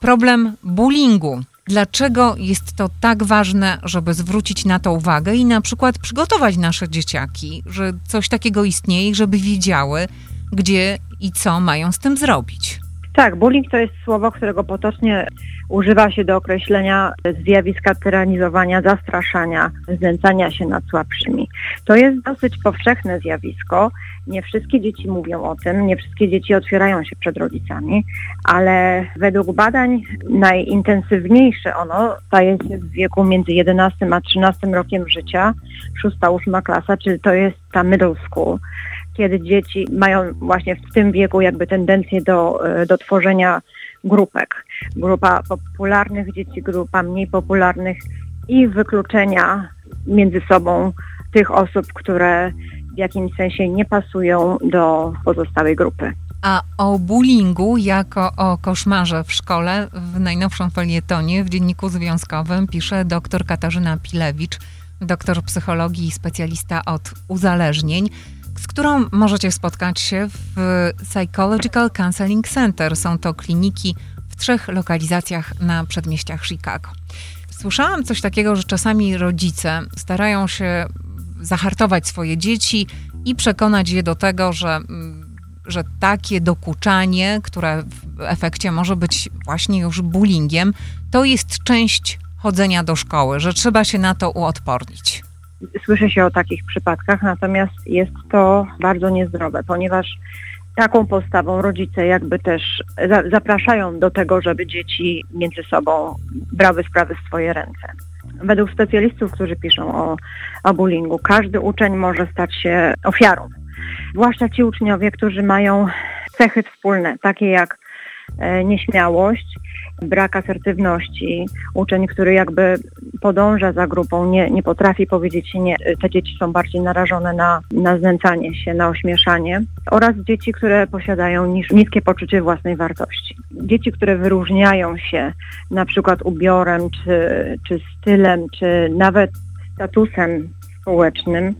Problem bullyingu. Dlaczego jest to tak ważne, żeby zwrócić na to uwagę i na przykład przygotować nasze dzieciaki, że coś takiego istnieje, żeby wiedziały, gdzie i co mają z tym zrobić? Tak, bullying to jest słowo, którego potocznie używa się do określenia zjawiska tyranizowania, zastraszania, znęcania się nad słabszymi. To jest dosyć powszechne zjawisko. Nie wszystkie dzieci mówią o tym, nie wszystkie dzieci otwierają się przed rodzicami, ale według badań najintensywniejsze ono staje się w wieku między 11 a 13 rokiem życia, 6-8 klasa, czyli to jest ta middle school kiedy dzieci mają właśnie w tym wieku jakby tendencję do, e, do tworzenia grupek. Grupa popularnych dzieci, grupa mniej popularnych i wykluczenia między sobą tych osób, które w jakimś sensie nie pasują do pozostałej grupy. A o bullyingu jako o koszmarze w szkole w najnowszym felietonie w Dzienniku Związkowym pisze dr Katarzyna Pilewicz, doktor psychologii i specjalista od uzależnień z którą możecie spotkać się w Psychological Counseling Center. Są to kliniki w trzech lokalizacjach na przedmieściach Chicago. Słyszałam coś takiego, że czasami rodzice starają się zahartować swoje dzieci i przekonać je do tego, że, mm, że takie dokuczanie, które w efekcie może być właśnie już bullyingiem, to jest część chodzenia do szkoły, że trzeba się na to uodpornić. Słyszy się o takich przypadkach, natomiast jest to bardzo niezdrowe, ponieważ taką postawą rodzice jakby też zapraszają do tego, żeby dzieci między sobą brały sprawy w swoje ręce. Według specjalistów, którzy piszą o, o bullyingu, każdy uczeń może stać się ofiarą. Zwłaszcza ci uczniowie, którzy mają cechy wspólne, takie jak e, nieśmiałość, brak asertywności, uczeń, który jakby podąża za grupą, nie, nie potrafi powiedzieć nie, te dzieci są bardziej narażone na, na znęcanie się, na ośmieszanie oraz dzieci, które posiadają niż, niskie poczucie własnej wartości. Dzieci, które wyróżniają się na przykład ubiorem, czy, czy stylem, czy nawet statusem społecznym,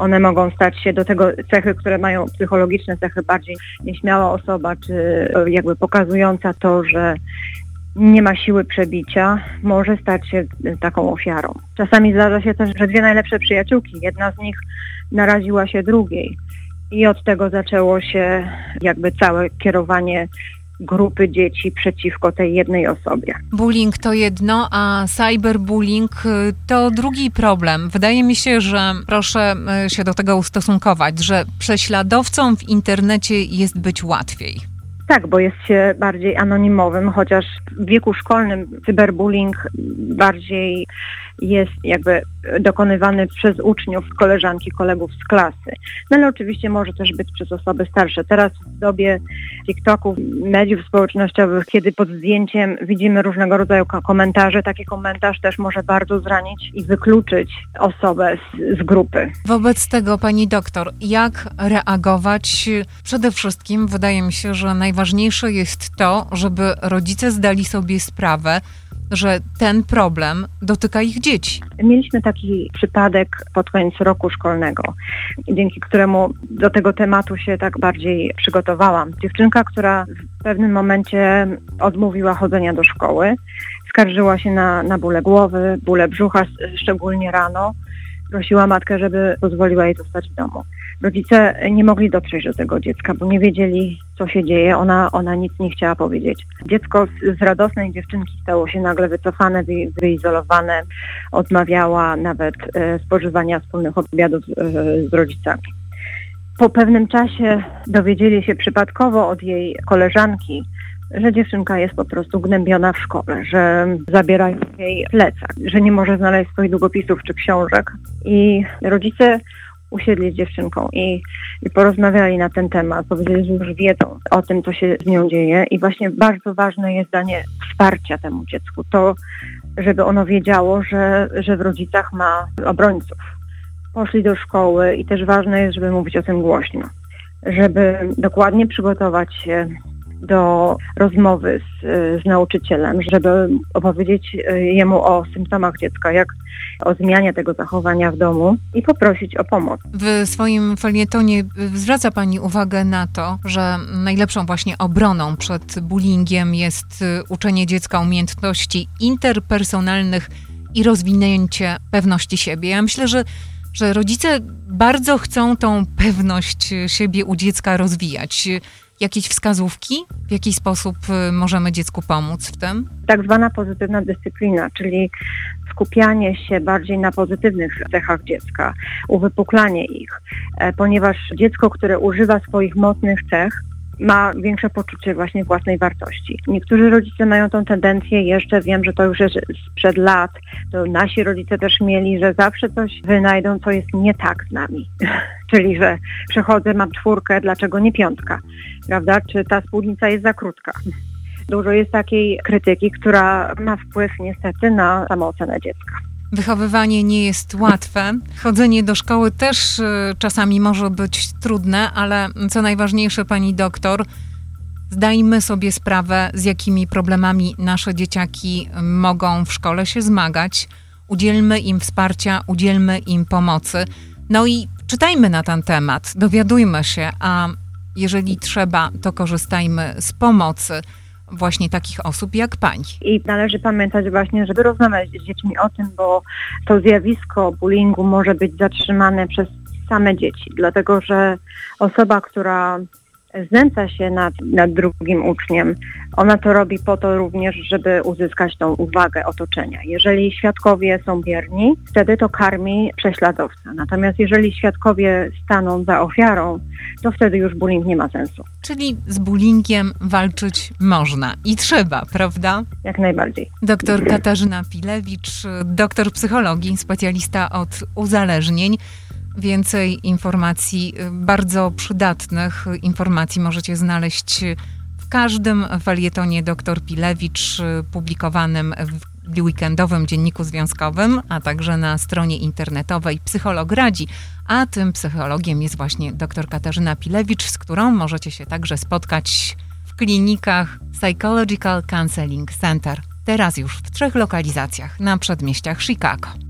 one mogą stać się do tego cechy, które mają psychologiczne cechy bardziej nieśmiała osoba, czy jakby pokazująca to, że nie ma siły przebicia, może stać się taką ofiarą. Czasami zdarza się też, że dwie najlepsze przyjaciółki, jedna z nich naraziła się drugiej i od tego zaczęło się jakby całe kierowanie grupy dzieci przeciwko tej jednej osobie. Bullying to jedno, a cyberbullying y, to drugi problem. Wydaje mi się, że proszę y, się do tego ustosunkować, że prześladowcom w internecie jest być łatwiej. Tak, bo jest się bardziej anonimowym, chociaż w wieku szkolnym cyberbullying bardziej jest jakby dokonywany przez uczniów, koleżanki, kolegów z klasy. No ale oczywiście może też być przez osoby starsze. Teraz w dobie TikToków, mediów społecznościowych, kiedy pod zdjęciem widzimy różnego rodzaju komentarze, taki komentarz też może bardzo zranić i wykluczyć osobę z, z grupy. Wobec tego, pani doktor, jak reagować? Przede wszystkim wydaje mi się, że najważniejsze jest to, żeby rodzice zdali sobie sprawę, że ten problem dotyka ich dzieci. Mieliśmy taki przypadek pod koniec roku szkolnego, dzięki któremu do tego tematu się tak bardziej przygotowałam. Dziewczynka, która w pewnym momencie odmówiła chodzenia do szkoły, skarżyła się na, na bóle głowy, bóle brzucha, szczególnie rano prosiła matkę, żeby pozwoliła jej zostać w domu. Rodzice nie mogli dotrzeć do tego dziecka, bo nie wiedzieli, co się dzieje. Ona, ona nic nie chciała powiedzieć. Dziecko z, z radosnej dziewczynki stało się nagle wycofane, wy, wyizolowane, odmawiała nawet e, spożywania wspólnych obiadów e, z rodzicami. Po pewnym czasie dowiedzieli się przypadkowo od jej koleżanki, że dziewczynka jest po prostu gnębiona w szkole, że zabierają jej plecak, że nie może znaleźć swoich długopisów czy książek. I rodzice usiedli z dziewczynką i, i porozmawiali na ten temat. Powiedzieli, że już wiedzą o tym, co się z nią dzieje i właśnie bardzo ważne jest danie wsparcia temu dziecku. To, żeby ono wiedziało, że, że w rodzicach ma obrońców. Poszli do szkoły i też ważne jest, żeby mówić o tym głośno. Żeby dokładnie przygotować się do rozmowy z, z nauczycielem, żeby opowiedzieć e, jemu o symptomach dziecka, jak, o zmianie tego zachowania w domu i poprosić o pomoc. W swoim felietonie zwraca Pani uwagę na to, że najlepszą właśnie obroną przed bullyingiem jest y, uczenie dziecka umiejętności interpersonalnych i rozwinięcie pewności siebie. Ja myślę, że, że rodzice bardzo chcą tą pewność siebie u dziecka rozwijać. Jakieś wskazówki, w jaki sposób y, możemy dziecku pomóc w tym? Tak zwana pozytywna dyscyplina, czyli skupianie się bardziej na pozytywnych cechach dziecka, uwypuklanie ich, e, ponieważ dziecko, które używa swoich mocnych cech, ma większe poczucie właśnie własnej wartości. Niektórzy rodzice mają tą tendencję, jeszcze wiem, że to już jest sprzed lat, to nasi rodzice też mieli, że zawsze coś wynajdą, co jest nie tak z nami. Czyli, że przechodzę, mam czwórkę, dlaczego nie piątka? Prawda? Czy ta spódnica jest za krótka? Dużo jest takiej krytyki, która ma wpływ niestety na samoocenę dziecka. Wychowywanie nie jest łatwe. Chodzenie do szkoły też y, czasami może być trudne, ale co najważniejsze, pani doktor, zdajmy sobie sprawę, z jakimi problemami nasze dzieciaki mogą w szkole się zmagać. Udzielmy im wsparcia, udzielmy im pomocy. No i czytajmy na ten temat, dowiadujmy się, a jeżeli trzeba, to korzystajmy z pomocy właśnie takich osób jak pani. I należy pamiętać właśnie, żeby rozmawiać z dziećmi o tym, bo to zjawisko bullyingu może być zatrzymane przez same dzieci, dlatego że osoba, która znęca się nad, nad drugim uczniem, ona to robi po to również, żeby uzyskać tą uwagę otoczenia. Jeżeli świadkowie są bierni, wtedy to karmi prześladowca. Natomiast jeżeli świadkowie staną za ofiarą, to wtedy już bullying nie ma sensu. Czyli z bullyingiem walczyć można i trzeba, prawda? Jak najbardziej. Doktor Katarzyna Pilewicz, doktor psychologii, specjalista od uzależnień. Więcej informacji, bardzo przydatnych informacji możecie znaleźć w każdym felietonie dr Pilewicz publikowanym w weekendowym dzienniku związkowym, a także na stronie internetowej Psycholog Radzi. A tym psychologiem jest właśnie dr Katarzyna Pilewicz, z którą możecie się także spotkać w klinikach Psychological Counseling Center. Teraz już w trzech lokalizacjach na przedmieściach Chicago.